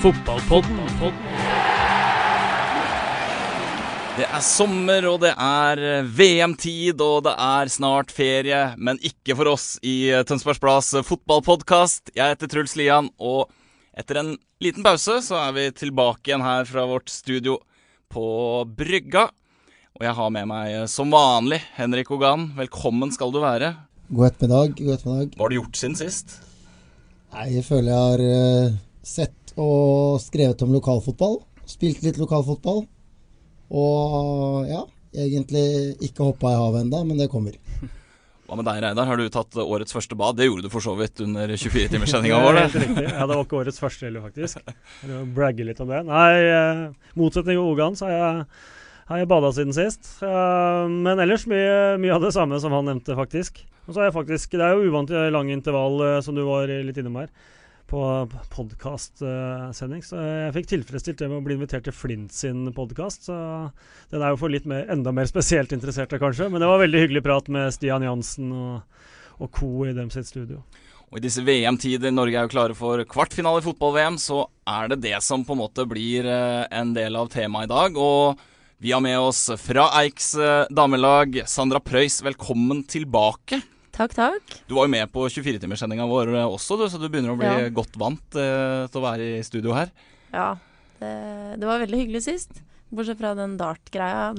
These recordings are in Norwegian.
Fotballpodden. Det er sommer, og det er eh, VM-tid, og det er snart ferie. Men ikke for oss i eh, Tønsbergs Blads fotballpodkast. Jeg heter Truls Lian, og etter en liten pause så er vi tilbake igjen her fra vårt studio på Brygga. Og jeg har med meg eh, som vanlig Henrik Ogan. Velkommen skal du være. God ettermiddag. God ettermiddag. Hva har du gjort siden sist? Nei, jeg føler jeg har uh, sett og skrevet om lokalfotball. Spilt litt lokalfotball. Og ja, egentlig ikke hoppa i havet ennå, men det kommer. Hva med deg, Reidar? Har du tatt årets første bad? Det gjorde du for så vidt under 24-timerssendinga vår. Det. Ja, det var ikke årets første heller, faktisk. Jeg bragge litt om det. Nei, eh, motsetning til Ogan, så har jeg, har jeg bada siden sist. Eh, men ellers mye, mye av det samme som han nevnte, faktisk. Og så har jeg faktisk Det er jo uvant i lang intervall, eh, som du var litt innom her, på podkastsending. Så jeg fikk tilfredsstilt det med å bli invitert til Flint sin podkast. Så den er jo for litt mer, enda mer spesielt interesserte, kanskje. Men det var veldig hyggelig prat med Stian Jansen og, og co. i dem sitt studio. Og i disse VM-tider, Norge er jo klare for kvartfinale i fotball-VM, så er det det som på en måte blir eh, en del av temaet i dag. Og vi har med oss fra Eiks eh, damelag, Sandra Preus, velkommen tilbake. Takk, takk. Du var jo med på 24-timerssendinga vår eh, også, du, så du begynner å bli Ja. godt vant eh, til å være i studio her. Ja, det, det var veldig hyggelig sist. Bortsett fra den dart-greia.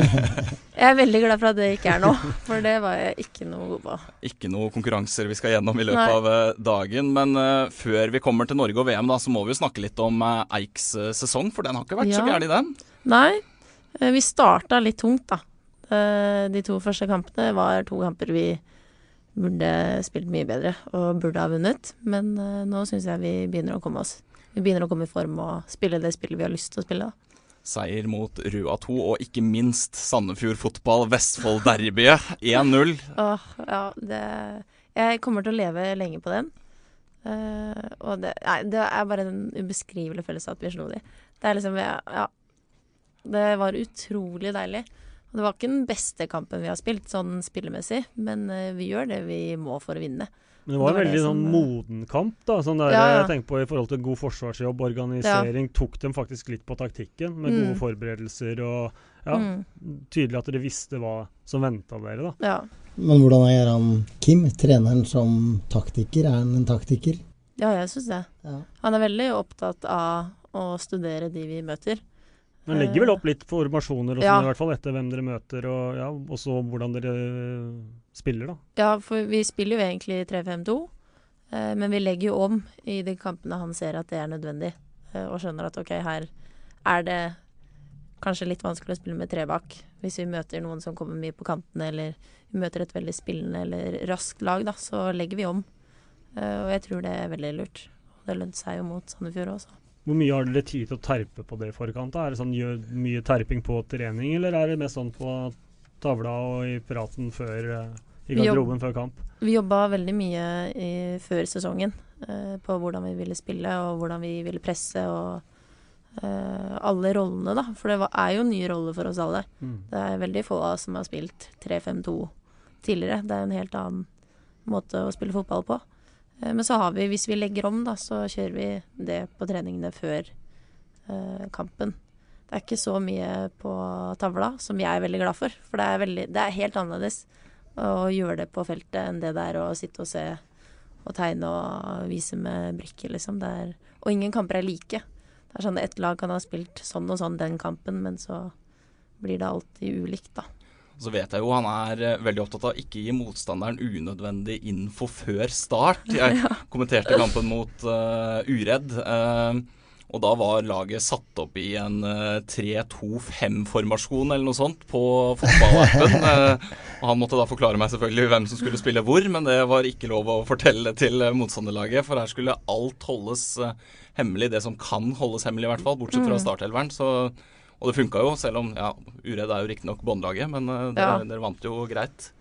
Jeg er veldig glad for at det ikke er nå, for det var jeg ikke noe god på. Ikke noe konkurranser vi skal gjennom i løpet Nei. av eh, dagen. Men uh, før vi kommer til Norge og VM, da, så må vi jo snakke litt om uh, Eiks sesong, for den har ikke vært så Ja. gæren, den. Nei, vi starta litt tungt, da. De to første kampene var to kamper vi burde spilt mye bedre og burde ha vunnet. Men eh, nå syns jeg vi begynner å komme oss. Vi begynner å komme i form og spille det spillet vi har lyst til å spille. da. Seier mot Rua 2, og ikke minst Sandefjord fotball, Vestfold-derbyet 1-0. Åh, ja, det Jeg kommer til å leve lenge på den. Uh, og det, nei, det er bare en ubeskrivelig følelse at vi slo de. Det er liksom Ja. ja det var utrolig deilig. Og det var ikke den beste kampen vi har spilt, sånn spillemessig, men eh, vi gjør det vi må for å vinne. Men det var Det var en veldig sånn som, moden kamp. da, sånn der, Ja, ja. Jeg tenker på I forhold til god forsvarsjobb, organisering, tok dem faktisk litt på taktikken med Mm. gode forberedelser. og ja, Mm, Tydelig at dere visste hva som venta dere. da. ja. Men hvordan er han Kim, treneren som taktiker? Er han en taktiker? ja, jeg syns det. Ja. Han er veldig opptatt av å studere de vi møter. Men legger vel opp litt formasjoner og sånn, Ja. i hvert fall etter hvem dere møter, og ja, så hvordan dere eh, spiller. da. Ja, for vi spiller jo egentlig 3-5-2, eh, men vi legger jo om i de kampene han ser at det er nødvendig, eh, og skjønner at ok, her er det kanskje litt vanskelig å spille med tre bak. Hvis vi møter noen som kommer mye på kantene, eller vi møter et veldig spillende eller raskt lag, da, så legger vi om. Eh, og jeg tror det er veldig lurt. Og det lønte seg jo mot Sandefjord også. Hvor mye har dere tid til å terpe på det i forkant? da? Er det sånn gjør mye terping på trening, eller er det mest sånn på tavla og i praten før eh, i garderoben før kamp? Vi jobba veldig mye i, før sesongen eh, på hvordan vi ville spille og hvordan vi ville presse og eh, alle rollene, da. For det var, er jo nye roller for oss alle. Mm. Det er veldig få av oss som har spilt 3-5-2 tidligere. Det er en helt annen måte å spille fotball på. Eh, men så har vi, hvis vi legger om, da, så kjører vi det på treningene før eh, kampen. Det er ikke så mye på tavla, som jeg er veldig glad for. For det er, veldig, det er helt annerledes å gjøre det på feltet enn det det er å sitte og se og tegne og vise med brikker, liksom. Er, og ingen kamper er like. Det er sånn Ett lag kan ha spilt sånn og sånn den kampen, men så blir det alltid ulikt, da. Så vet jeg jo han er eh, veldig opptatt av å ikke gi motstanderen unødvendig info før start. Jeg kommenterte kampen mot uh, Uredd. Uh, Og da var laget satt opp i en uh, 3-2-5-formasjon eller noe sånt på fotballappen. han måtte da forklare meg selvfølgelig hvem som skulle spille hvor, men det var ikke lov å fortelle til motstanderlaget, for her skulle alt holdes hemmelig. Det som kan holdes hemmelig, i hvert fall, bortsett fra mm. startelveren. Så, og det funka jo, selv om ja, Uredd er jo riktignok båndlaget, men dere, ja. dere vant jo greit.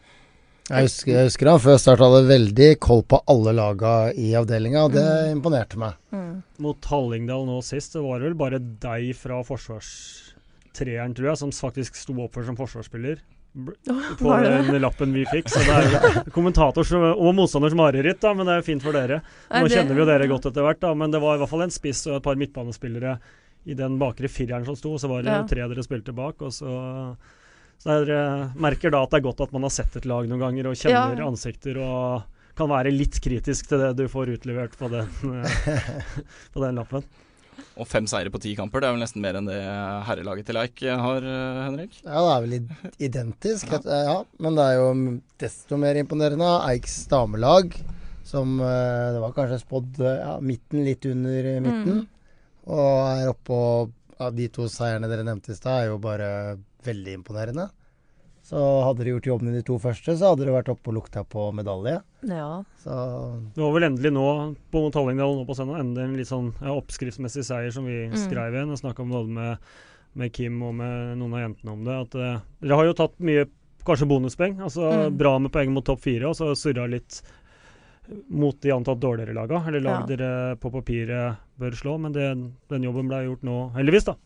Jeg husker, jeg husker, han før start hadde veldig koll på alle laga i avdelinga, og det mm. imponerte meg. Mm. Mot Hallingdal nå sist, det var vel bare deg fra forsvarstreeren, tror jeg, som faktisk sto opp for som forsvarsspiller. På den lappen vi fikk. Så det er kommentator og motstanders mareritt, da, men det er fint for dere. Nå kjenner vi jo dere godt etter hvert, da, men det var i hvert fall en spiss og et par midtbanespillere i den bakre fireren som sto. Så var det ja. tre dere spilte bak, og så så dere merker da at det er godt at man har sett et lag noen ganger og kjenner ja. ansikter og kan være litt kritisk til det du får utlevert på den, på den lappen. Og fem seire på ti kamper, det er vel nesten mer enn det herrelaget til Eik har, Henrik? Ja, det er vel identisk, ja. ja. Men det er jo desto mer imponerende Eiks damelag, som eh, det var kanskje spådd ja, midten, litt under midten. Mm. Og er oppå ja, de to seierne dere nevnte i stad, er jo bare veldig imponerende. Så hadde de gjort jobben i de to første, så hadde de vært oppe og lukta på medalje. Ja. Så det var vel endelig nå på mot Hallingdal nå på søndag endelig en litt sånn ja, oppskriftsmessig seier som vi mm. skrev igjen. Jeg snakka om både med, med, Kim og med noen av jentene om det. At uh, dere har jo tatt mye kanskje bonuspoeng. Altså mm. bra med poeng mot topp fire, og så surra litt mot de antatt dårligere laga, eller lag ja. dere på papiret bør slå. Men det, den jobben ble gjort nå, heldigvis, da.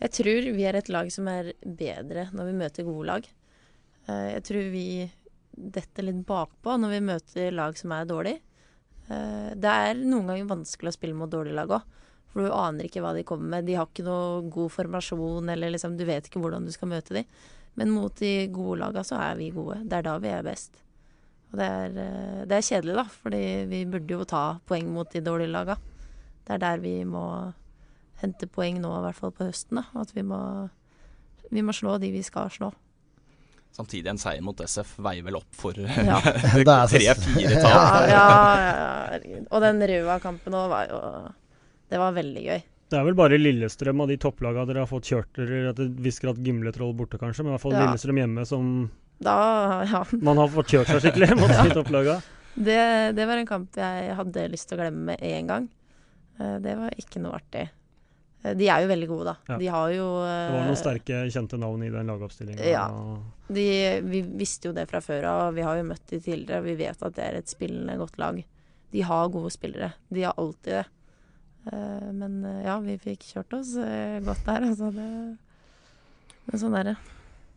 Jeg tror vi er et lag som er bedre når vi møter gode lag. Eh, jeg tror vi detter litt bakpå når vi møter lag som er dårlige. Eh, det er noen ganger vanskelig å spille mot dårlige lag òg. For du aner ikke hva de kommer med. De har ikke noe god formasjon, eller liksom, du vet ikke hvordan du skal møte dem. Men mot de gode lagene så er vi gode. Det er da vi er best. Og det er, eh, det er kjedelig, da, fordi vi burde jo ta poeng mot de dårlige lagene. Det er der vi må hente poeng nå, i hvert fall på høsten. Da. At vi må, vi må slå de vi skal slå. Samtidig en seier mot SF veier vel opp for ja. tre-fire tall. Ja, ja, ja, Og den røde kampen òg var jo Det var veldig gøy. Det er vel bare Lillestrøm av de topplagene dere har fått kjørt dere til en viss grad Gimletroll borte, kanskje, men i hvert fall Lillestrøm hjemme som da, man har fått kjørt seg skikkelig mot sitt opplag? Det, det, var en kamp jeg hadde lyst til å glemme med en gang. Eh, det var ikke noe artig. Eh, de er jo veldig gode, da. Ja. De har jo Det var noen eh, sterke, kjente navn i den lagoppstillinga. Ja. De, vi visste jo det fra før av, vi har jo møtt de tidligere. Vi vet at det er et spillende godt lag. De har gode spillere. De har alltid det. Men ja, vi fikk kjørt oss godt der, altså. Det, men sånn er det.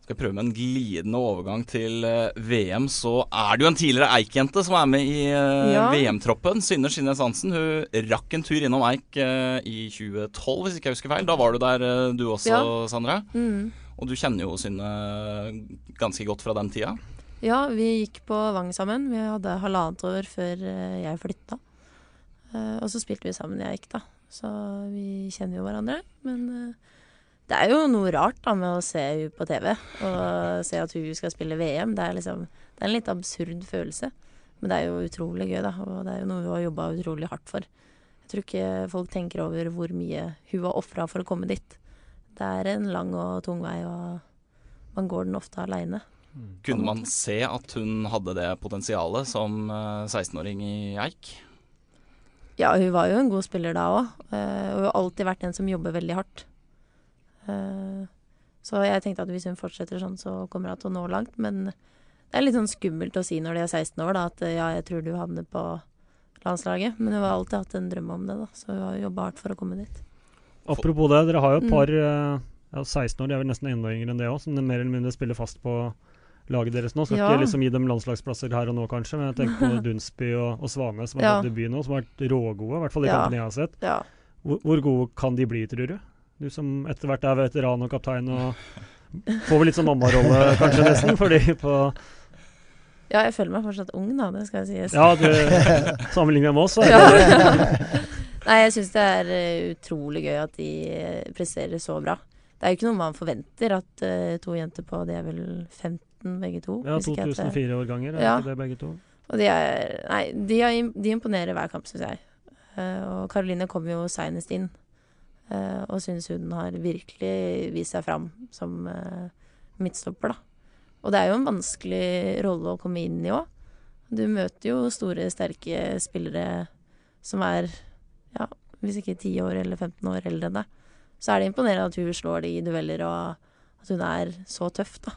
Skal prøve med en glidende overgang til uh, VM. Så er det jo en tidligere Eik-jente som er med i uh, ja. VM-troppen. Synne Skinnes Hansen. Hun rakk en tur innom Eik uh, i 2012, hvis ikke jeg husker feil. Da var du der du også, ja. Sandra. Mm. Og du kjenner jo Synne ganske godt fra den tida. Ja, vi gikk på Vang sammen. Vi hadde halvannet år før jeg flytta. og så spilte vi sammen i Eik, da. Så vi kjenner jo hverandre. Men det er jo noe rart da med å se henne på TV og se at hun skal spille VM. Det er liksom Det er en litt absurd følelse. Men det er jo utrolig gøy, da. Og det er jo noe hun har jobba utrolig hardt for. Jeg tror ikke folk tenker over hvor mye hun har ofra for å komme dit. Det er en lang og tung vei, og man går den ofte aleine. Kunne man se at hun hadde det potensialet som 16-åring eh, i Eik? Ja, hun var jo en god spiller da òg. Eh, og hun har alltid vært en som jobber veldig hardt. Eh, så jeg tenkte at hvis hun fortsetter sånn, så kommer hun til å nå langt. Men det er litt sånn skummelt å si når de er 16 år, da, at ja, jeg tror du havner på landslaget. Men hun har alltid hatt en drøm om det, da, så hun har jobba hardt for å komme dit. Apropos det, dere har jo et par mm. Eh, ja, 16 år, de er vel nesten enda yngre enn det òg, som mer eller mindre spiller fast på laget deres nå. Skal ja. ikke liksom gi dem landslagsplasser her og nå, kanskje, men jeg tenker på Dunsby og, og Svane, som har ja. debut nå, som har vært rågode, i hvert fall de ja. kampene jeg har sett. Ja. Hvor, hvor, gode kan de bli, tror du? Du som etter hvert er veteran og kaptein og får vel litt sånn mammarolle kanskje nesten, fordi på Ja, jeg føler meg fortsatt ung, da, det skal jeg sies. Ja, du sammenligner med oss, ja. Nei, jeg syns det er uh, utrolig gøy at de uh, presterer så bra. Det er jo ikke noe man forventer at uh, to jenter på De er vel 15 begge to? Ja, 2004-årganger er ja. det begge to. Og de er Nei, de, er, de imponerer hver kamp, syns jeg. og Karoline kom jo seinest inn Eh, og syns hun har virkelig vist seg fram som eh, midtstopper, da. Og det er jo en vanskelig rolle å komme inn i òg. Du møter jo store, sterke spillere som er, ja, hvis ikke 10 år eller 15 år eldre enn deg. Så er det imponerende at hun slår de i dueller, og at hun er så tøff, da.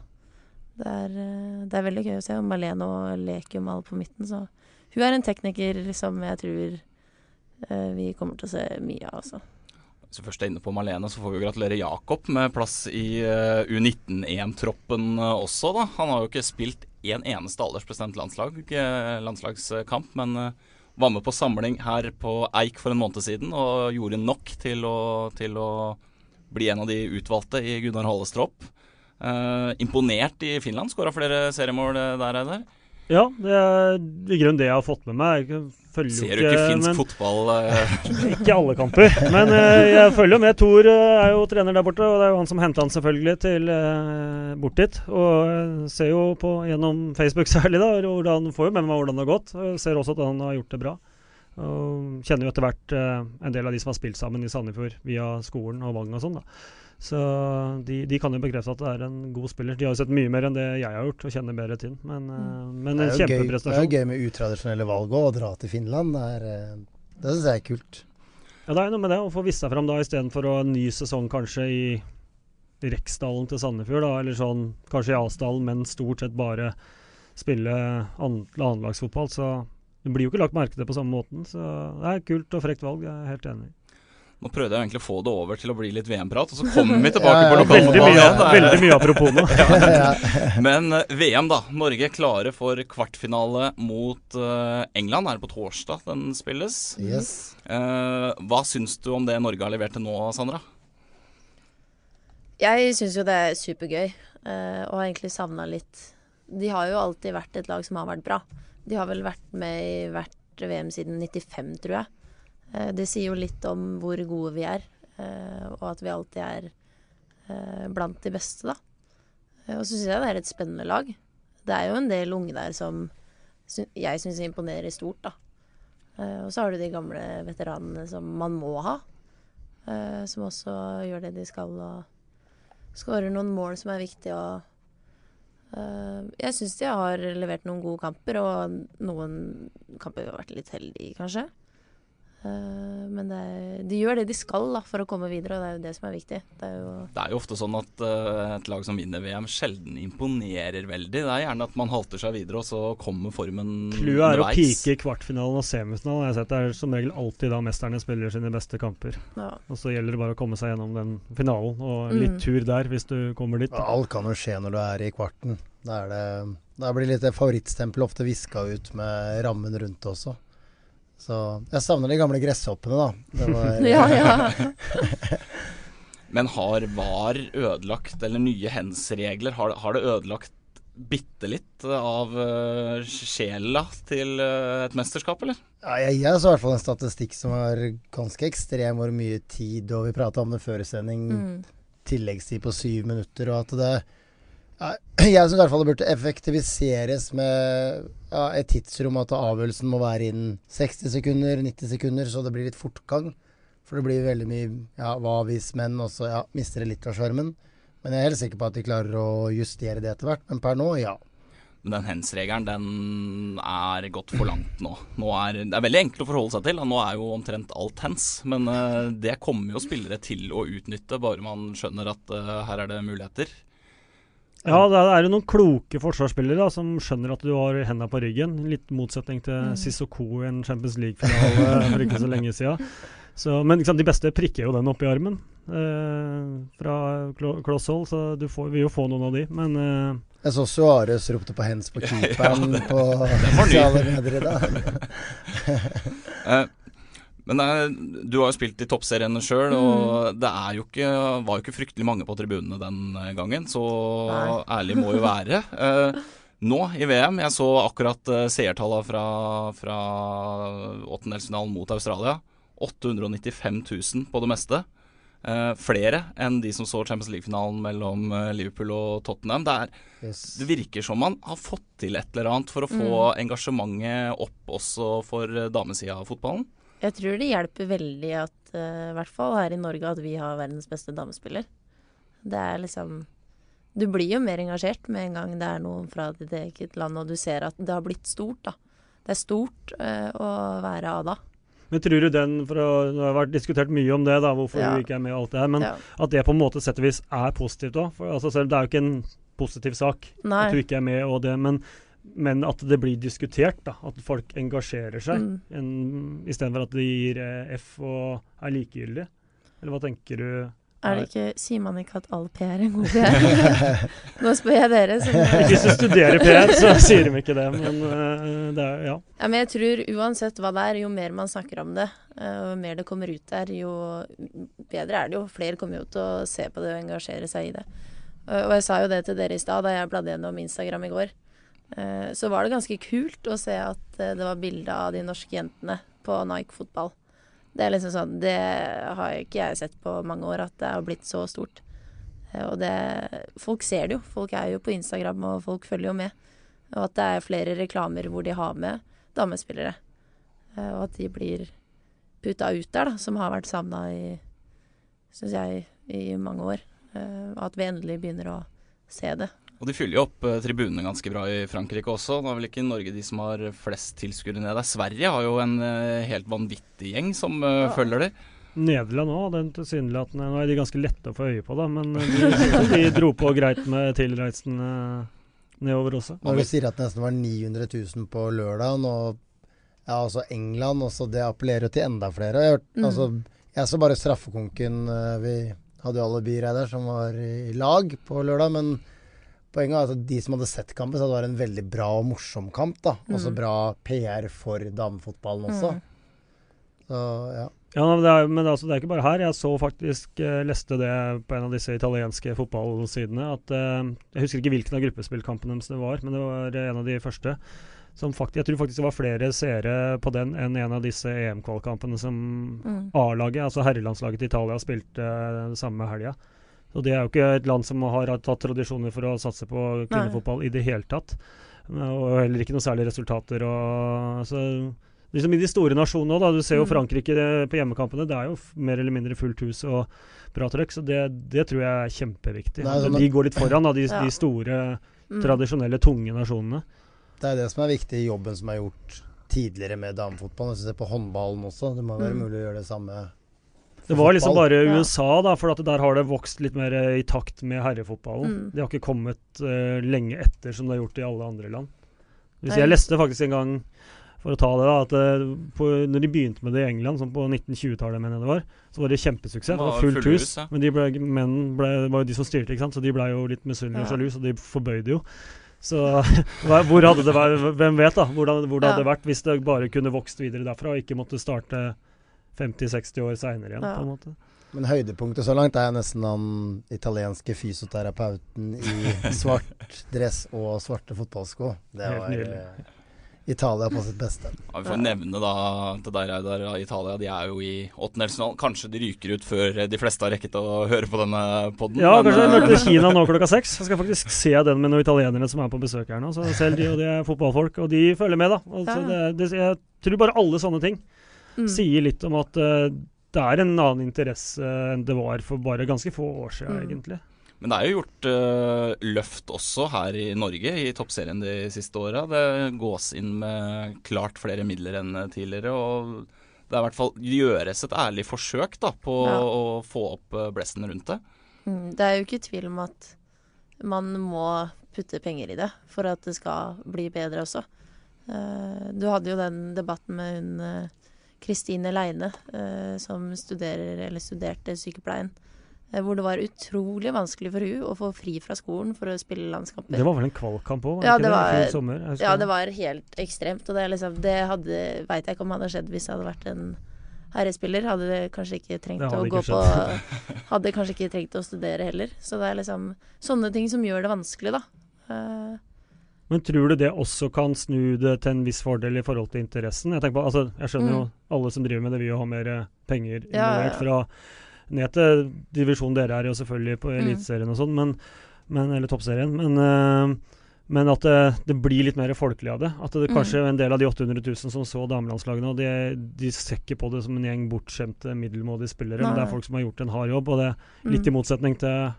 Det er, eh, det er veldig gøy å se. Malene og leker jo med alle på midten, så hun er en tekniker som jeg tror eh, vi kommer til å se mye av, altså. Hvis vi først er inne på Malene, så får vi jo gratulere Jakob med plass i uh, U19-EM-troppen uh, også, da. Han har jo ikke spilt én en eneste aldersbestemt landslag, uh, landslagskamp, men var med på samling her på Eik for en måned siden og gjorde nok til å, til å bli en av de utvalgte i Gunnar Halles tropp. imponert i Finland, skåra flere seriemål der, Eider? Ja, det er i grunnen det jeg har fått med meg. Jeg Ser du ikke, ikke finsk men, fotball? Uh... ikke alle kamper, men uh, jeg følger jo med. Tor uh, er jo trener der borte, og det er jo han som henta han selvfølgelig til bort dit. Og ser jo på, gjennom Facebook særlig da, hvordan, får jo med meg hvordan det har gått. Jeg ser også at han har gjort det bra. Og kjenner jo etter hvert en del av de som har spilt sammen i Sandefjord via skolen og Vang og sånn. Så de, de, kan jo bekrefte at det er en god spiller. De har jo sett mye mer enn det jeg har gjort, og kjenner bedre til Men, mm. men en kjempeprestasjon. Det er jo gøy med utradisjonelle valg òg, å dra til Finland. Det, er, eh, det syns jeg er kult. Ja, det er noe med det, å få vist seg fram da istedenfor en ny sesong kanskje i Reksdalen til Sandefjord, da, eller sånn kanskje i Asdalen, men stort sett bare spille annenlagsfotball. Så det blir jo ikke lagt merke til på samme måten. Så det er kult og frekt valg, jeg er helt enig. Nå prøvde jeg egentlig å få det over til å bli litt VM-prat, og så kommer vi tilbake ja, ja, på lokalfotballen igjen. Veldig mye apropos nå. ja, men uh, VM, da. Norge klare for kvartfinale mot uh, England. Er det på torsdag den spilles? Yes. Uh, hva syns du om det Norge har levert til nå, Sandra? Jeg syns jo det er supergøy, og har egentlig savna litt De har jo alltid vært et lag som har vært bra. De har vel vært med i hvert VM siden 95, tror jeg. Eh, det sier jo litt om hvor gode vi er, eh, og at vi alltid er eh, blant de beste, da. Og så syns jeg det er et spennende lag. Det er jo en del unge der som jeg syns imponerer stort, da. Og så har du de gamle veteranene som man må ha, som også gjør det de skal og skårer noen mål som er viktige og Jeg syns de har levert noen gode kamper, og noen kamper vi har vært litt heldige i, kanskje. Uh, men er, de gjør det de skal da, for å komme videre, og det er jo det som er viktig. Det er jo, det er jo ofte sånn at uh, et lag som vinner VM, sjelden imponerer veldig. Det er gjerne at man halter seg videre, og så kommer formen Clouet er å pike i kvartfinalen og semifinalen. Jeg har sett Det er som regel alltid da mesterne spiller sine beste kamper. Ja. Og så gjelder det bare å komme seg gjennom den finalen, og litt mm. tur der hvis du kommer dit. Alt kan jo skje når du er i kvarten. Da, er det, da blir litt favorittstempel ofte viska ut med rammen rundt også. Så jeg savner de gamle gresshoppene, da. Var, ja, ja. Men har VAR ødelagt, eller nye hens-regler, har, har, det ødelagt bitte litt av uh, sjela til uh, et mesterskap, eller? Ja, jeg, jeg så i hvert fall en statistikk som var ganske ekstrem, hvor mye tid Og vi prata om det før sending, mm. tilleggstid på syv minutter, og at det jeg syns i hvert fall det burde effektiviseres med ja, et tidsrom, at avgjørelsen må være innen 60 sekunder, 90 sekunder, så det blir litt fortgang. For det blir veldig mye ja, hva hvis, men, og så ja, mister det litt av sjarmen. Men jeg er helt sikker på at de klarer å justere det etter hvert. Men per nå, ja. Men den hens-regelen, den er gått for langt nå. nå er, det er veldig enkelt å forholde seg til. Nå er jo omtrent alt hens. Men uh, det kommer jo spillere til å utnytte, bare man skjønner at uh, her er det muligheter. Ja, det er jo noen kloke forsvarsspillere da, som skjønner at du har hendene på ryggen. Litt motsetning til mm. Sissoko i en Champions League-finale for ikke så lenge siden. Så, men sant, de beste prikker jo den opp i armen eh, fra kloss hold, så du får, vil jo få noen av de, men eh, Jeg så Suárez ropte på hands på keeperen ja, på sosiale medier i dag. Men er, du har jo spilt i toppseriene sjøl, mm. og det jo ikke, var jo ikke fryktelig mange på tribunene den eh, gangen. Så Nei. ærlig må jo være. Eh, nå i VM, jeg så akkurat eh, seertallene fra, fra åttendelsfinalen mot Australia. 895 000 på det meste. Eh, flere enn de som så Champions League-finalen mellom eh, Liverpool og Tottenham. Det, er, yes. det, virker som man har fått til et eller annet for å få mm. engasjementet opp også for damesida av fotballen. Jeg tror det hjelper veldig at, uh, i hvert fall her i Norge, at vi har verdens beste damespiller. Det er liksom Du blir jo mer engasjert med en gang det er noen fra ditt eget land, og du ser at det har blitt stort, da. Det er stort uh, å være Ada. Men tror du den, for å, Det har vært diskutert mye om det, da, hvorfor ja. du ikke er med i alt det her, men ja. at det på en måte sett og vis er positivt òg? Altså, det er jo ikke en positiv sak Nei. at du ikke er med og det, men, men, at det blir diskutert. da, At folk engasjerer seg, mm. istedenfor at de gir eh, F og er likegyldige. Eller hva tenker du? Er det ikke, Sier man ikke at all PR er en god PR? Nå spør jeg dere. Hvis du studerer PR, så sier de ikke det, men uh, det er ja. ja. Men jeg tror uansett hva det er, jo mer man snakker om det, uh, og mer det kommer ut der, jo bedre er det jo. Flere kommer jo til å se på det og engasjere seg i det. Uh, og jeg sa jo det til dere i stad da jeg bladde gjennom Instagram i går. Så var det ganske kult å se at det var bilde av de norske jentene på Nike fotball. Det er liksom sånn Det har ikke jeg sett på mange år, at det har blitt så stort. Eh, og det Folk ser det jo. Folk er jo på Instagram, og folk følger jo med. Og at det er flere reklamer hvor de har med damespillere. Eh, og at de blir putta ut der, da, som har vært savna i Syns jeg i mange år. Eh, at vi endelig begynner å se det. Og de fyller jo opp uh, tribunene ganske bra i Frankrike også. Det er vel ikke Norge de som har flest tilskuere ned der. Sverige har jo en uh, helt vanvittig gjeng som uh, ja. følger de. Nederland òg, den tilsynelatende Nå er de ganske lette å få øye på, da, men de, de dro på greit med tilreisende nedover også. Og vi sier at det nesten var 900 000 på lørdag, nå ja, altså England også, det appellerer til enda flere. Jeg, hørt, mm. altså, jeg så bare straffekonken Vi hadde jo alle byreider som var i lag på lørdag, men Poenget er at de som hadde sett kampen, så det var en veldig bra og morsom kamp. da. Mm. Også bra PR for damefotballen også. Mm. Så, ja. Ja, men det, er, men altså, det er ikke bare her. Jeg så faktisk, eh, leste det på en av disse italienske fotballsidene. at eh, Jeg husker ikke hvilken av gruppespillkampene det var, men det var en av de første. Som faktisk, jeg tror faktisk det var flere seere på den enn en av disse EM-kvalkampene som mm. A-laget, altså herrelandslaget til Italia, spilte uh, samme helga. Og det er jo ikke et land som har tatt tradisjoner for å satse på kvinnefotball Nei. i det hele tatt. Og heller ikke noen særlige resultater. Og, altså, liksom I de store nasjonene òg, du ser jo Frankrike Frankrike på hjemmekampene. Det er jo mer eller mindre fullt hus og bra trøkk. Så det, det, tror jeg er kjempeviktig. Nei, sånn de går litt foran, da, de, ja. de store, mm. tradisjonelle, tunge nasjonene. Det er det som er viktig i jobben som er gjort tidligere med damefotballen. Hvis du ser på håndballen også. Det må være mm. mulig å gjøre det samme det var liksom bare USA, da, for der har det vokst litt mer i takt med herrefotballen. Mm. De har ikke kommet uh, lenge etter som det har gjort i alle andre land. Hvis jeg leste faktisk en gang, for å ta det, da, at uh, på, når de begynte med det i England, som på 1920-tallet, mener jeg det var, så var det kjempesuksess. Det var fullt hus. Ja. Men de ble, menn ble, var jo de som styrte, ikke sant? så de ble jo litt misunnelige og sjalu, så de forbøyde jo. Så hvor hadde det vært, hvem vet, da? Hvordan, hvor det ja. hadde vært hvis det bare kunne vokst videre derfra, og ikke måtte starte 50-60 år seinere igjen, ja. på en måte. Men høydepunktet så langt er nesten den italienske fysioterapeuten i svart dress og svarte fotballsko. Det var eh, Italia på sitt beste. Ja, vi får nevne da til deg, Reidar, Italia. De er jo i åttendelsfinalen. Kanskje de ryker ut før de fleste har rekket å høre på denne poden. Ja, kanskje de møter Kina nå klokka seks. Jeg skal faktisk se den med noen italienere som er på besøk her nå. Så selv de, og de er fotballfolk, og de følger med, da. Altså, det, det, jeg tror bare alle sånne ting mm. sier litt om at uh, det er en annen interesse enn det var for bare ganske få år siden, mm. egentlig. Men det er jo gjort uh, løft også her i Norge i toppserien de siste åra. Det gås inn med klart flere midler enn tidligere. og det er i hvert fall gjøres et ærlig forsøk da, på ja. å få opp uh, blessen rundt det. Mm, det er jo ikke tvil om at man må putte penger i det for at det skal bli bedre også. Du hadde jo den debatten med hun Kristine Leine, eh, som studerer, eller studerte sykepleien. Eh, hvor det var utrolig vanskelig for hun å få fri fra skolen for å spille landskamper. Det var vel en kvalkamp òg? Ja, det var, sommer, ja, det var helt ekstremt. Og det, liksom, det veit jeg ikke om hadde skjedd hvis det hadde vært en herrespiller. Hadde det kanskje ikke trengt å gå på Hadde kanskje ikke trengt å studere heller. Så det er liksom sånne ting som gjør det vanskelig, da. Men tror du det også kan snu det til en viss fordel i forhold til interessen? Jeg, på, altså, jeg skjønner mm. jo alle som driver med det, vil jo ha mer penger involvert. Ja, ja. Fra ned til divisjonen dere er jo selvfølgelig på mm. Og sånn, men, men, eller Toppserien. Men, uh, Men at det, det, blir litt mer folkelig av det. At det Mm. kanskje en del av de 800 000 som så damelandslagene, og de, de ser ikke på det som en gjeng bortskjemte, middelmådige spillere, men det er folk som har gjort en hard jobb. Og det er litt Mm. i motsetning til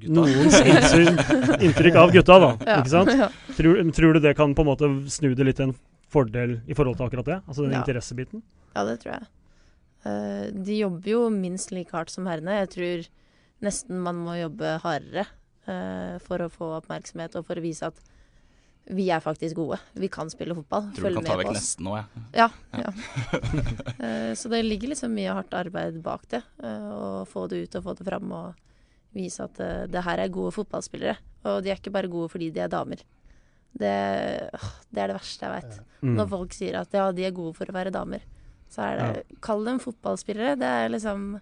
Gutta. noens innsyn, inntrykk av gutta, da. Ja. Ikke sant? Ja. Tror, tror du det kan på en måte snu det litt til en fordel i forhold til akkurat det? Altså den Ja. interessebiten? Ja, det tror jeg. Uh, de jobber jo minst like hardt som herrene. Jeg tror nesten man må jobbe hardere uh, for å få oppmerksomhet og for å vise at vi er faktisk gode. Vi kan spille fotball. Tror du kan ta vekk nesten nå, jeg. Ja. ja. Eh, så det ligger liksom mye hardt arbeid bak det. Å få det ut og få det fram og vise at uh, det her er gode fotballspillere. Og de er ikke bare gode fordi de er damer. Det, åh, det er det verste jeg veit. Mm. Når folk sier at ja, de er gode for å være damer. Så er det Kall dem fotballspillere. Det er liksom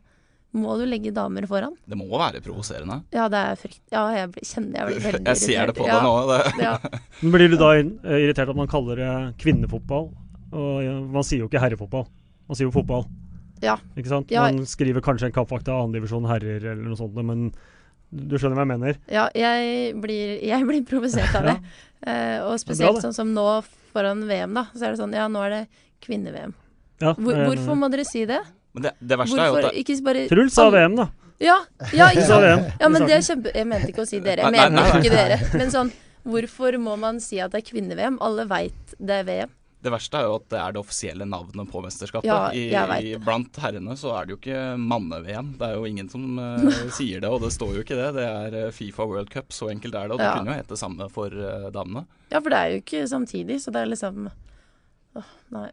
Må du legge damer foran? Det må være provoserende. Ja, det er frykt... Ja, jeg kjenner jeg blir veldig Jeg ser det på ja, nå. Det. Ja. Blir du da eh, irritert at man kaller det kvinnefotball? Og Man sier jo ikke herrefotball, man sier jo fotball. Ja. Ikke sant? Ja. Man skriver kanskje en kampvakt av andredivisjon herrer eller noe sånt, men du skjønner hva jeg mener? Ja, jeg blir, jeg blir provosert av det. Eh, og spesielt det. sånn som nå foran VM, da. Så er det sånn Ja, nå er det kvinne-VM. Ja, Hvor, hvorfor må dere si det? Men det, det verste er jo Hvorfor at ikke bare Truls sa VM, da. Ja, ja, ikke sant? Ja, men det er kjempe... Jeg mente ikke å si dere. Jeg mener ikke dere. Men sånn Hvorfor må man si at det er kvinne-VM? Alle veit det er VM. Det verste er jo at det er det offisielle navnet på mesterskapet. Ja, jeg vet i, blant herrene så er det jo ikke manne-VM. Det er jo ingen som uh, sier det, og det står jo ikke det. Det er eh, Fifa World Cup, så enkelt er det. Og det Ja. kunne jo hete det samme for uh, damene. Ja, for det er jo ikke samtidig, så det er liksom Åh, nei.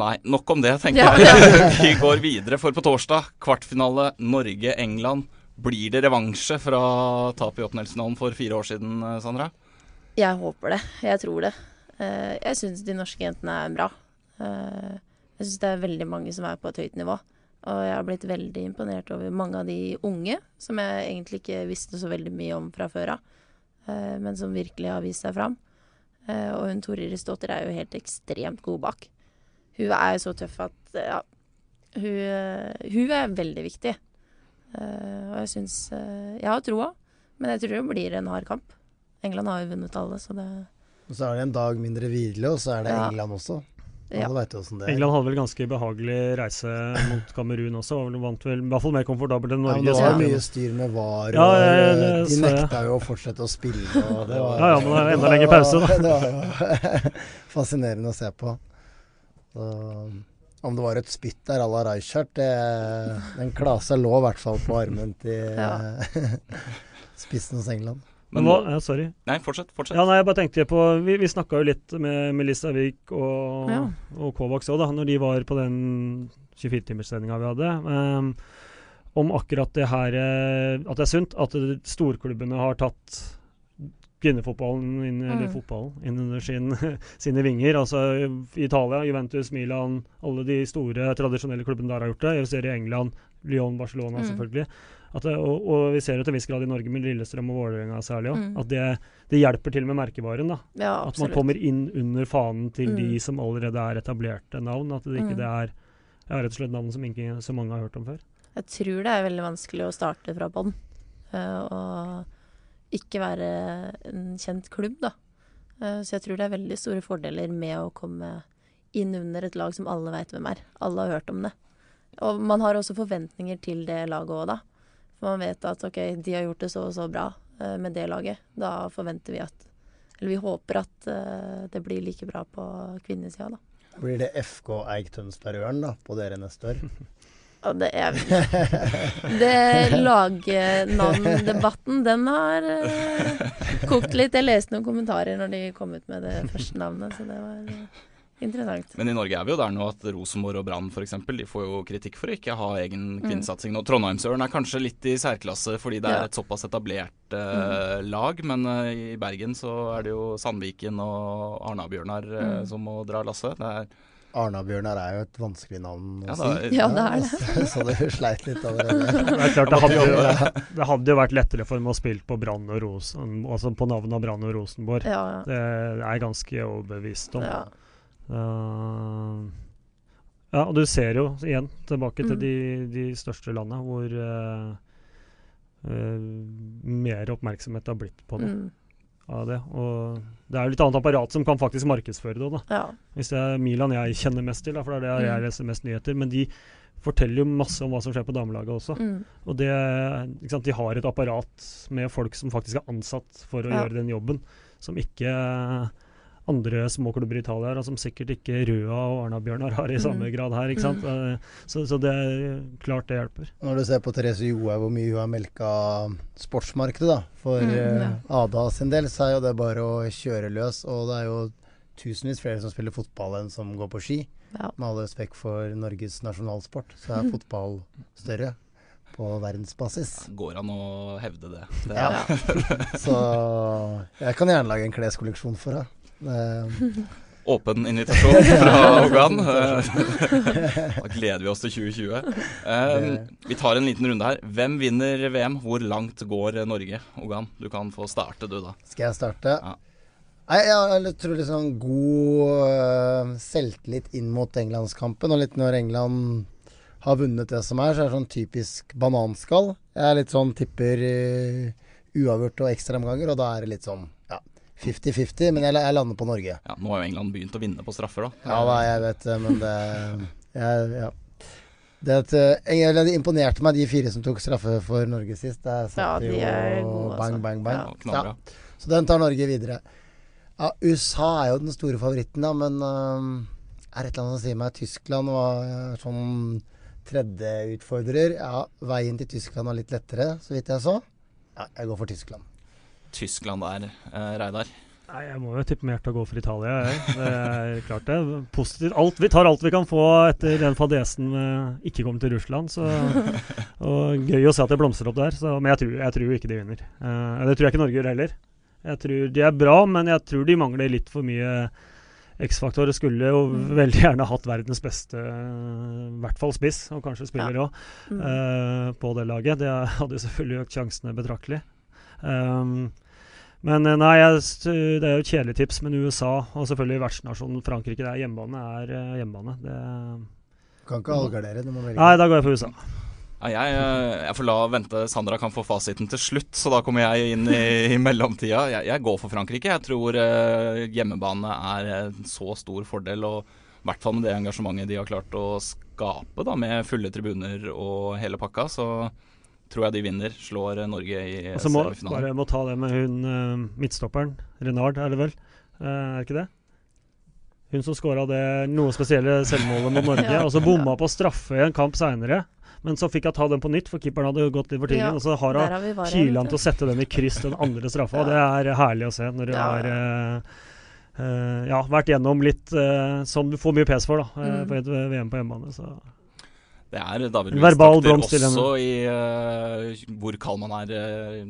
Nei, nok om det, tenker Ja, jeg. Vi går videre, for på torsdag, kvartfinale Norge-England. Blir det revansje fra tapet i åttendelsfinalen for fire år siden, Sandra? Jeg håper det. Jeg tror det. Eh, jeg syns de norske jentene er bra. Eh, jeg syns det er veldig mange som er på et høyt nivå. Og jeg har blitt veldig imponert over mange av de unge, som jeg egentlig ikke visste så veldig mye om fra før av, eh, men som virkelig har vist seg fram. Og hun Tore Irisdotter er jo helt ekstremt god bak. Hun er jo så tøff at ja, hun, hun er veldig viktig. Og jeg syns Jeg har troa, men jeg tror det blir en hard kamp. England har jo vunnet alle, så det Og så er det en dag mindre hvile, og så er det Ja. England også. Ja. Alle veit jo åssen det er. England hadde vel ganske behagelig reise mot Kamerun også, Vel, vant vel i hvert fall mer komfortabelt enn Norge. Ja, men det var jo mye styr med VAR, og Ja, ja, det de nekta jo å fortsette å spille. Og det var, Ja, ja, men det er enda lenger pause, da. Det var jo fascinerende å se på. Så, om det var et spytt der à la Rijkaard, den klasa lå i hvert fall på armen til Ja. spissen hos England. Men nå, ja, sorry. Nei, fortsett. fortsett. Ja, nei, jeg bare tenkte på Vi, vi snakka jo litt med Melissa Wiik og, Ja. og Kovacs òg, da, når de var på den 24-timerssendinga vi hadde. Um, om akkurat det her eh, At det er sunt at storklubbene har tatt kvinnefotballen inn, eller Mm. fotballen inn under sin, sine vinger. Altså Italia, Juventus, Milan, alle de store tradisjonelle klubbene der har gjort det. Jeg ser i England, Lyon, Barcelona Mm. selvfølgelig. At og, og vi ser jo til en viss grad i Norge med Lillestrøm og Vålerenga særlig òg. Mm. At det, det hjelper til med merkevaren. da. Ja, At man kommer inn under fanen til de Mm. som allerede er etablerte navn. At det ikke Mm. det er ja, rett og slett navn som ikke så mange har hørt om før. Jeg tror det er veldig vanskelig å starte fra bånn. Uh, og ikke være en kjent klubb, da. Uh, så jeg tror det er veldig store fordeler med å komme inn under et lag som alle veit hvem er. Alle har hørt om det. Og man har også forventninger til det laget òg, da. For man vet at ok, de har gjort det så og så bra eh, med det laget. Da forventer vi at Eller vi håper at eh, det blir like bra på kvinnesida, da. Blir det FK Eik Tønsberg-Ørn da, på dere neste år? Og det er Det lagnavndebatten, den har eh, kokt litt. Jeg leste noen kommentarer når de kom ut med det første navnet, så det var interessant. Men i Norge er vi jo der nå at Rosenborg og Brann f.eks. de får jo kritikk for å ikke ha egen kvinnesatsing nå. Trondheimsøren er kanskje litt i særklasse fordi det er Ja. et såpass etablert eh, lag, men eh, i Bergen så er det jo Sandviken og Arna-Bjørnar eh, Mm. som må dra lasset. Er Arna-Bjørnar er jo et vanskelig navn å Ja, si. Ja, det er det. Så, så du sleit litt allerede. Det er klart det hadde, jo, det hadde jo vært lettere for dem å spille på Brann og Rosen, altså på navnet Brann og Rosenborg. Ja, Det er jeg ganske overbevist om. ja. Uh, ja, og du ser jo igjen tilbake til Mm. de, de største landene hvor uh, uh, mer oppmerksomhet har blitt på det. Mm. Av det. Og det er jo litt annet apparat som kan faktisk markedsføre det. Da. Ja. Hvis det er Milan jeg kjenner mest til, da, for det er det jeg Mm. leser mest nyheter. Men de forteller jo masse om hva som skjer på damelaget også. Mm. Og det, sant, de har et apparat med folk som faktisk er ansatt for å Ja. gjøre den jobben, som ikke andre småklubber i Italia som sikkert ikke Røa og Arna-Bjørnar har i Mm. samme grad her. ikke sant? Eh, Så, så det er klart det hjelper. Når du ser på Therese Johaug hvor mye hun har melka sportsmarkedet da, for Mm, eh, ja. Ada sin del, så er jo det bare å kjøre løs. Og det er jo tusenvis flere som spiller fotball enn som går på ski. Ja. Med all respekt for Norges nasjonalsport, så er fotball større på verdensbasis. Går an å hevde det. det Ja. Ja. Så jeg kan gjerne lage en kleskolleksjon for henne. Det- Åpen invitasjon fra Ogan. da gleder vi oss til 2020. Eh, vi tar en liten runde her. Hvem vinner VM? Hvor langt går Norge? Ogan, du kan få starte, du, da. Skal jeg starte? Ja. Nei, jeg tror liksom god øh, selvtillit inn mot Englandskampen. Og litt når England har vunnet det som er, så er det sånn typisk bananskall. Jeg er litt sånn tipper øh, uavgjort og ekstraomganger, og da er det litt sånn 50-50. Men jeg, jeg lander på Norge. Ja, nå har jo England begynt å vinne på straffer, da. Ja da, jeg vet det, men det jeg, ja. Det at, øh, jeg, imponerte meg, de fire som tok straffe for Norge sist. Der Ja, de jo er gode, bang, altså. bang, bang. Ja. Ja. Så den tar Norge videre. Ja, USA er jo den store favoritten, da, men uh, er det et eller annet som sier meg Tyskland var øh, sånn tredje utfordrer. Ja, veien til Tyskland var litt lettere, så vidt jeg så. Ja, jeg går for Tyskland. Tyskland der, eh, Reidar. Nei, Jeg må jo tippe mer til å gå for Italia. Jeg. Det er klart det. Positivt. Alt, vi tar alt vi kan få etter den fadesen med ikke komme til Russland. Så, og Gøy å se at det blomstrer opp der. Så, men jeg tror, jeg tror ikke de vinner. Eh, det tror jeg ikke Norge gjør heller. Jeg tror De er bra, men jeg tror de mangler litt for mye X-faktor. Skulle jo Mm. veldig gjerne hatt verdens beste, eh, i hvert fall spiss, og kanskje spiller òg, Mm. på det laget. Det hadde jo selvfølgelig økt sjansene betraktelig. Um, men eh, nei, jeg, det er jo et kjedelig tips, men USA og selvfølgelig vertsnasjonen Frankrike, det er hjemmebane, er eh, hjemmebane. Det, Du kan ikke allgardere, du må velge. nei, da går jeg for USA. Ja, jeg, eh, jeg får la vente. Sandra kan få fasiten til slutt, så da kommer jeg inn i, i mellomtida. Jeg, jeg går for Frankrike. Jeg tror eh, hjemmebane er en så stor fordel, og i hvert fall med det engasjementet de har klart å skape, da, med fulle tribuner og hele pakka, så tror jeg de vinner. Slår eh, Norge i Og så må semifinalen. bare må ta det med hun eh, midtstopperen. Renard, er det vel? Eh, er det ikke det? Hun som skåra det noe spesielle selvmålet mot Norge, Ja. og så bomma på straffe i en kamp seinere. Men så fikk hun ta den på nytt, for keeperen hadde gått litt for tidlig. Ja, og så har hun han til å sette den i kryss, den andre straffa. Ja. Det er herlig å se når du Ja, har uh, uh, ja, vært gjennom litt uh, som du får mye pes for da, eh, Mm. på et VM på hjemmebane. Så. Det er David En verbal Luiz-takter også i uh, hvor kald man er uh,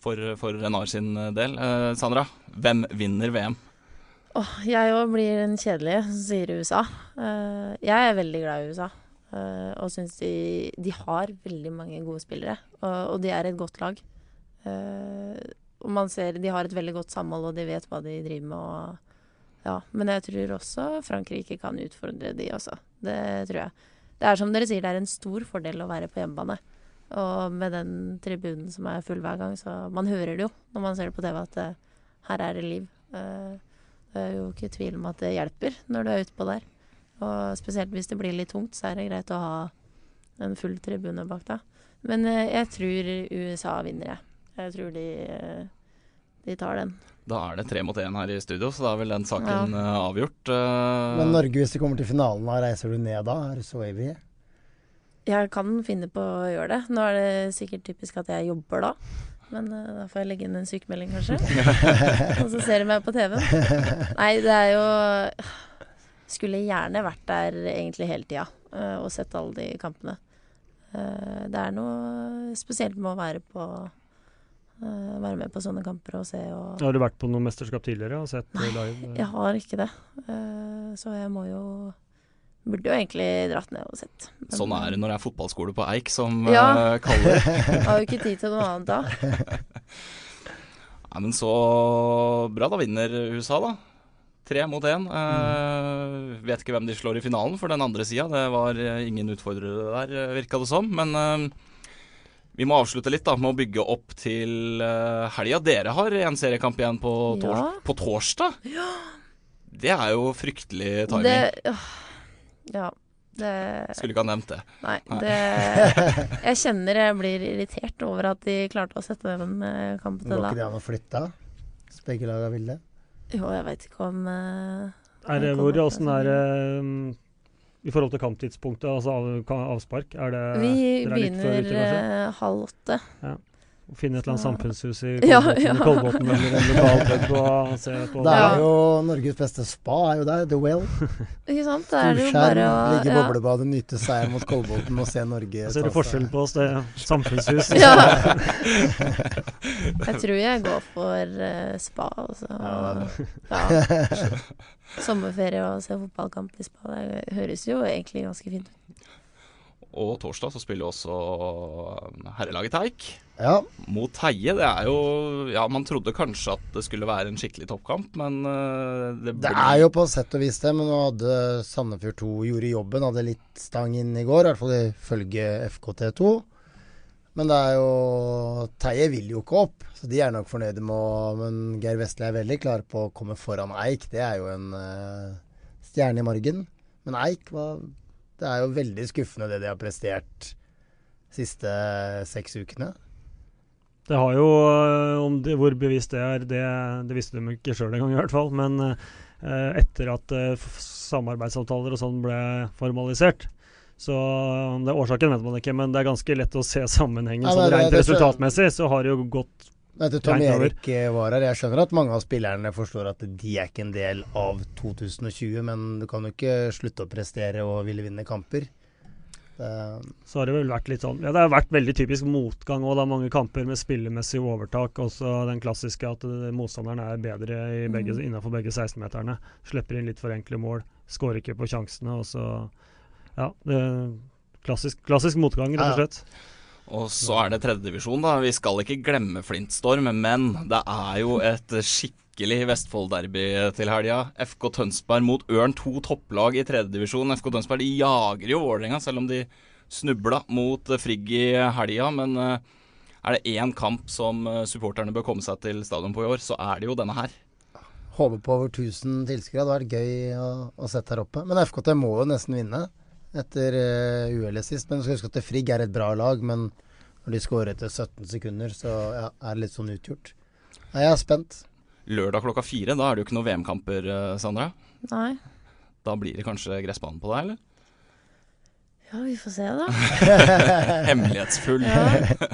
for, for Renar sin del. Uh, Sandra, hvem vinner VM? Oh, jeg òg blir den kjedelige som sier USA. Eh, jeg er veldig glad i USA. eh, og syns de, de har veldig mange gode spillere. Og, og de er et godt lag. Eh, og man ser de har et veldig godt samhold, og de vet hva de driver med. Og, ja. Men jeg tror også Frankrike kan utfordre de også. Det tror jeg. Det er som dere sier, det er en stor fordel å være på hjemmebane. Og med den tribunen som er full hver gang, så man hører det jo når man ser det på TV at eh, her er det liv. Eh, det er jo ikke tvil om at det hjelper når du er utpå der. Og spesielt hvis det blir litt tungt, så er det greit å ha en full tribune bak deg. Men eh, jeg tror USA vinner, jeg. Jeg tror de, de tar den. Da er det tre mot én her i studio, så da er vel den saken eh, avgjort. Eh, Men Norge, hvis du kommer til finalen, da reiser du ned da? Er du så evig? Jeg kan finne på å gjøre det. Nå er det sikkert typisk at jeg jobber da. Men eh, da får jeg legge inn en sykemelding, kanskje. Og så ser de meg på TV. Nei, det er jo Skulle gjerne vært der egentlig hele tida og sett alle de kampene. Eh, det er noe spesielt med å være på Være med på sånne kamper og se og Har du vært på noe mesterskap tidligere og sett Nei, live? Jeg har ikke det. Eh, så jeg må jo Burde jo egentlig dratt ned og sett. Men, Sånn er det når det er fotballskole på Eik som Ja. eh, kaller. Har jo ikke tid til noe annet da. Nei, men så bra. Da vinner USA, da. Tre mot én. Eh, vet ikke hvem de slår i finalen for den andre sida. Det var eh, ingen utfordrere der, uh, virka det som. Men eh, Vi må avslutte litt da med å bygge opp til uh, helga. Dere har en seriekamp igjen på, tors Ja. på torsdag. Ja. Det er jo fryktelig timing. Det Ja. Det Skulle ikke ha nevnt det. Nei, Nei. det Jeg kjenner jeg blir irritert over at de klarte å sette den eh, kampen til Går ikke det an å flytte? Hvis begge lagene vil det? Jo, jeg veit ikke om uh, Er det hvor åssen er det i forhold til kamptidspunktet, altså av, avspark? Er det Vi dere er litt før begynner eh, halv åtte. Finne et eller annet samfunnshus i Ja, Kolbotn ja. Kolbotn eller en lokal pub og se på Det er jo Norges beste spa, er jo der. The Well. Ikke sant? Da er det jo bare å ligge i ja. boblebadet, nyte seieren mot Kolbotn og se Norge Ser du forskjellen på oss? Det samfunnshus. Ja. Jeg tror jeg går for uh, spa, altså. Ja, Ja. Sommerferie og se fotballkamp i spa. Det høres jo egentlig ganske fint ut. Og torsdag så spiller også herrelaget Teik Ja, mot Teie. Det er jo Ja, man trodde kanskje at det skulle være en skikkelig toppkamp, men eh, det, det er jo på sett og vis det, men nå hadde Sandefjord 2 gjorde jobben. Hadde litt stang inn i går, i hvert fall ifølge FKT2. Men det er jo Teie vil jo ikke opp, så de er nok fornøyde med å Men Geir Vestli er veldig klar på å komme foran Eik. Det er jo en uh, stjerne i margen. Men Eik var Det er jo veldig skuffende det de har prestert siste seks ukene. Det har jo, øh, om det, Hvor bevisst det er, det, det visste de ikke sjøl engang, i hvert fall. Men eh, etter at eh, samarbeidsavtaler og sånn ble formalisert så det er Årsaken vet man ikke, men det er ganske lett å se sammenhengen. Ja, sånn Rent resultatmessig så har det jo gått Etter Tom Erik eh, var her. Jeg skjønner at mange av spillerne forstår at de er ikke en del av 2020, men du kan jo ikke slutte å prestere og ville vinne kamper. Det, Så har det vel vært litt sånn Ja, det har vært veldig typisk motgang òg. Mange kamper med spillemessig overtak. Også den klassiske at eh, motstanderen er bedre i begge, innenfor begge 16-meterne. Slipper inn litt for enkle mål. Skårer ikke på sjansene. Og så Ja. Det, klassisk, klassisk motgang, rett og Ja. Og så er det tredjedivisjon, da. Vi skal ikke glemme Flintstorm, men det er jo et skikkelig Vestfold-derby til helga. FK Tønsberg mot Ørn, to topplag i tredjedivisjon. FK Tønsberg de jager jo Vålerenga, selv om de snubla mot Frigg i helga. Men eh, er det én kamp som eh, supporterne bør komme seg til stadion på i år, så er det jo denne her. håper på over 1000 tilskuere. Det hadde vært gøy å, å sette her oppe. Men FKT må jo nesten vinne etter uh, uhellet sist. Men du skal huske at Frigg er et bra lag, men når de skårer etter 17 sekunder, så ja, er det litt sånn utgjort. Nei, jeg er spent. Lørdag klokka fire, da er det jo ikke noen VM-kamper, eh, Sandra. Nei. Da blir det kanskje gressbanen på deg, eller? Ja, vi får se, da. Hemmelighetsfull. Ja.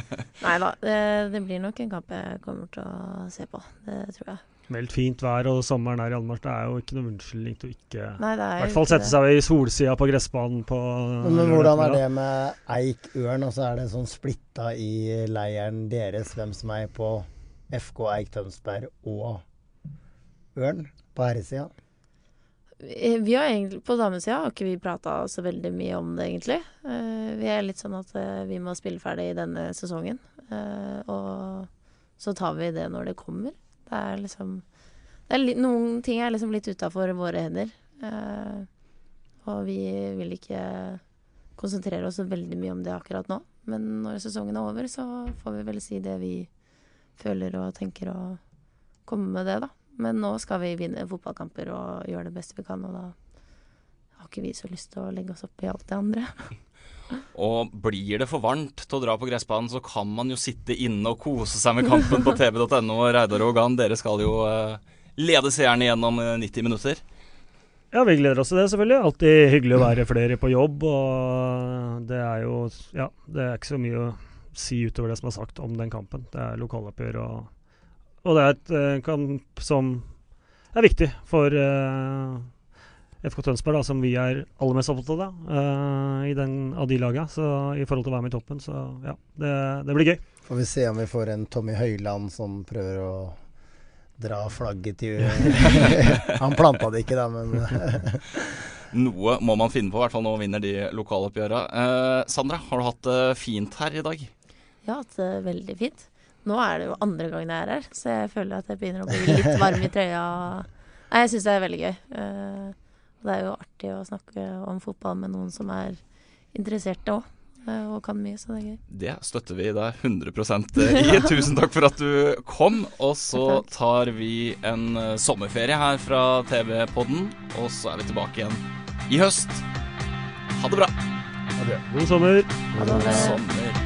Nei da, det, det blir nok en kamp jeg kommer til å se på. Det tror jeg. Meldt fint vær, og sommeren her i anmarsj. Det er jo ikke noe unnskyldning til å ikke Nei, det I er hvert fall sette seg i solsida på gressbanen på Men, men hvordan er det med Eik-Ørn? Og så er det sånn splitta i leiren deres hvem som er på FK Eik Tønsberg og Ørn på herresida. Eh, Vi har egentlig, På damesida har ikke vi prata så veldig mye om det, egentlig. Eh, vi er litt sånn at eh, vi må spille ferdig i denne sesongen. Eh, og så tar vi det når det kommer. Det er liksom det er Noen ting er liksom litt utafor våre hender. Eh, og vi vil ikke konsentrere oss veldig mye om det akkurat nå. Men når sesongen er over, så får vi vel si det vi føler og tenker og komme med det, da. Men nå skal vi vinne fotballkamper og gjøre det beste vi kan, og da har ikke vi så lyst til å legge oss opp i alt det andre. Og blir det for varmt til å dra på gressbanen, så kan man jo sitte inne og kose seg med kampen på tv.no. Reidar og Gan, dere skal jo eh, lede seerne gjennom eh, 90 minutter. Ja, vi gleder oss til det, selvfølgelig. Alltid hyggelig å være flere på jobb. Og det er jo Ja, det er ikke så mye å si utover det som er sagt om den kampen. Det er lokaloppgjør, og, og det er et eh, kamp som er viktig for eh, FK Tønsberg, da, som vi er aller mest opptatt av eh, i den, av de laga. Så i forhold til å være med i toppen, så ja, det, det blir gøy. Får vi se om vi får en Tommy Høiland som prøver å dra flagget til Han planta det ikke, da, men Noe må man finne på, i hvert fall når man vinner de lokaloppgjøra. Eh, Sandra, har du hatt det fint her i dag? Jeg har hatt det veldig fint. Nå er det jo andre gangen jeg er her, så jeg føler at jeg begynner å bli litt varm i trøya. Nei, jeg syns det er veldig gøy. Eh, og det er jo artig å snakke om fotball med noen som er interesserte òg. eh, og kan mye, så det er gøy. Det støtter vi deg 100 i. Tusen takk for at du kom. Og så tar vi en eh, sommerferie her fra TV-podden, og så er vi tilbake igjen i høst. Ha det bra. God sommer. God sommer.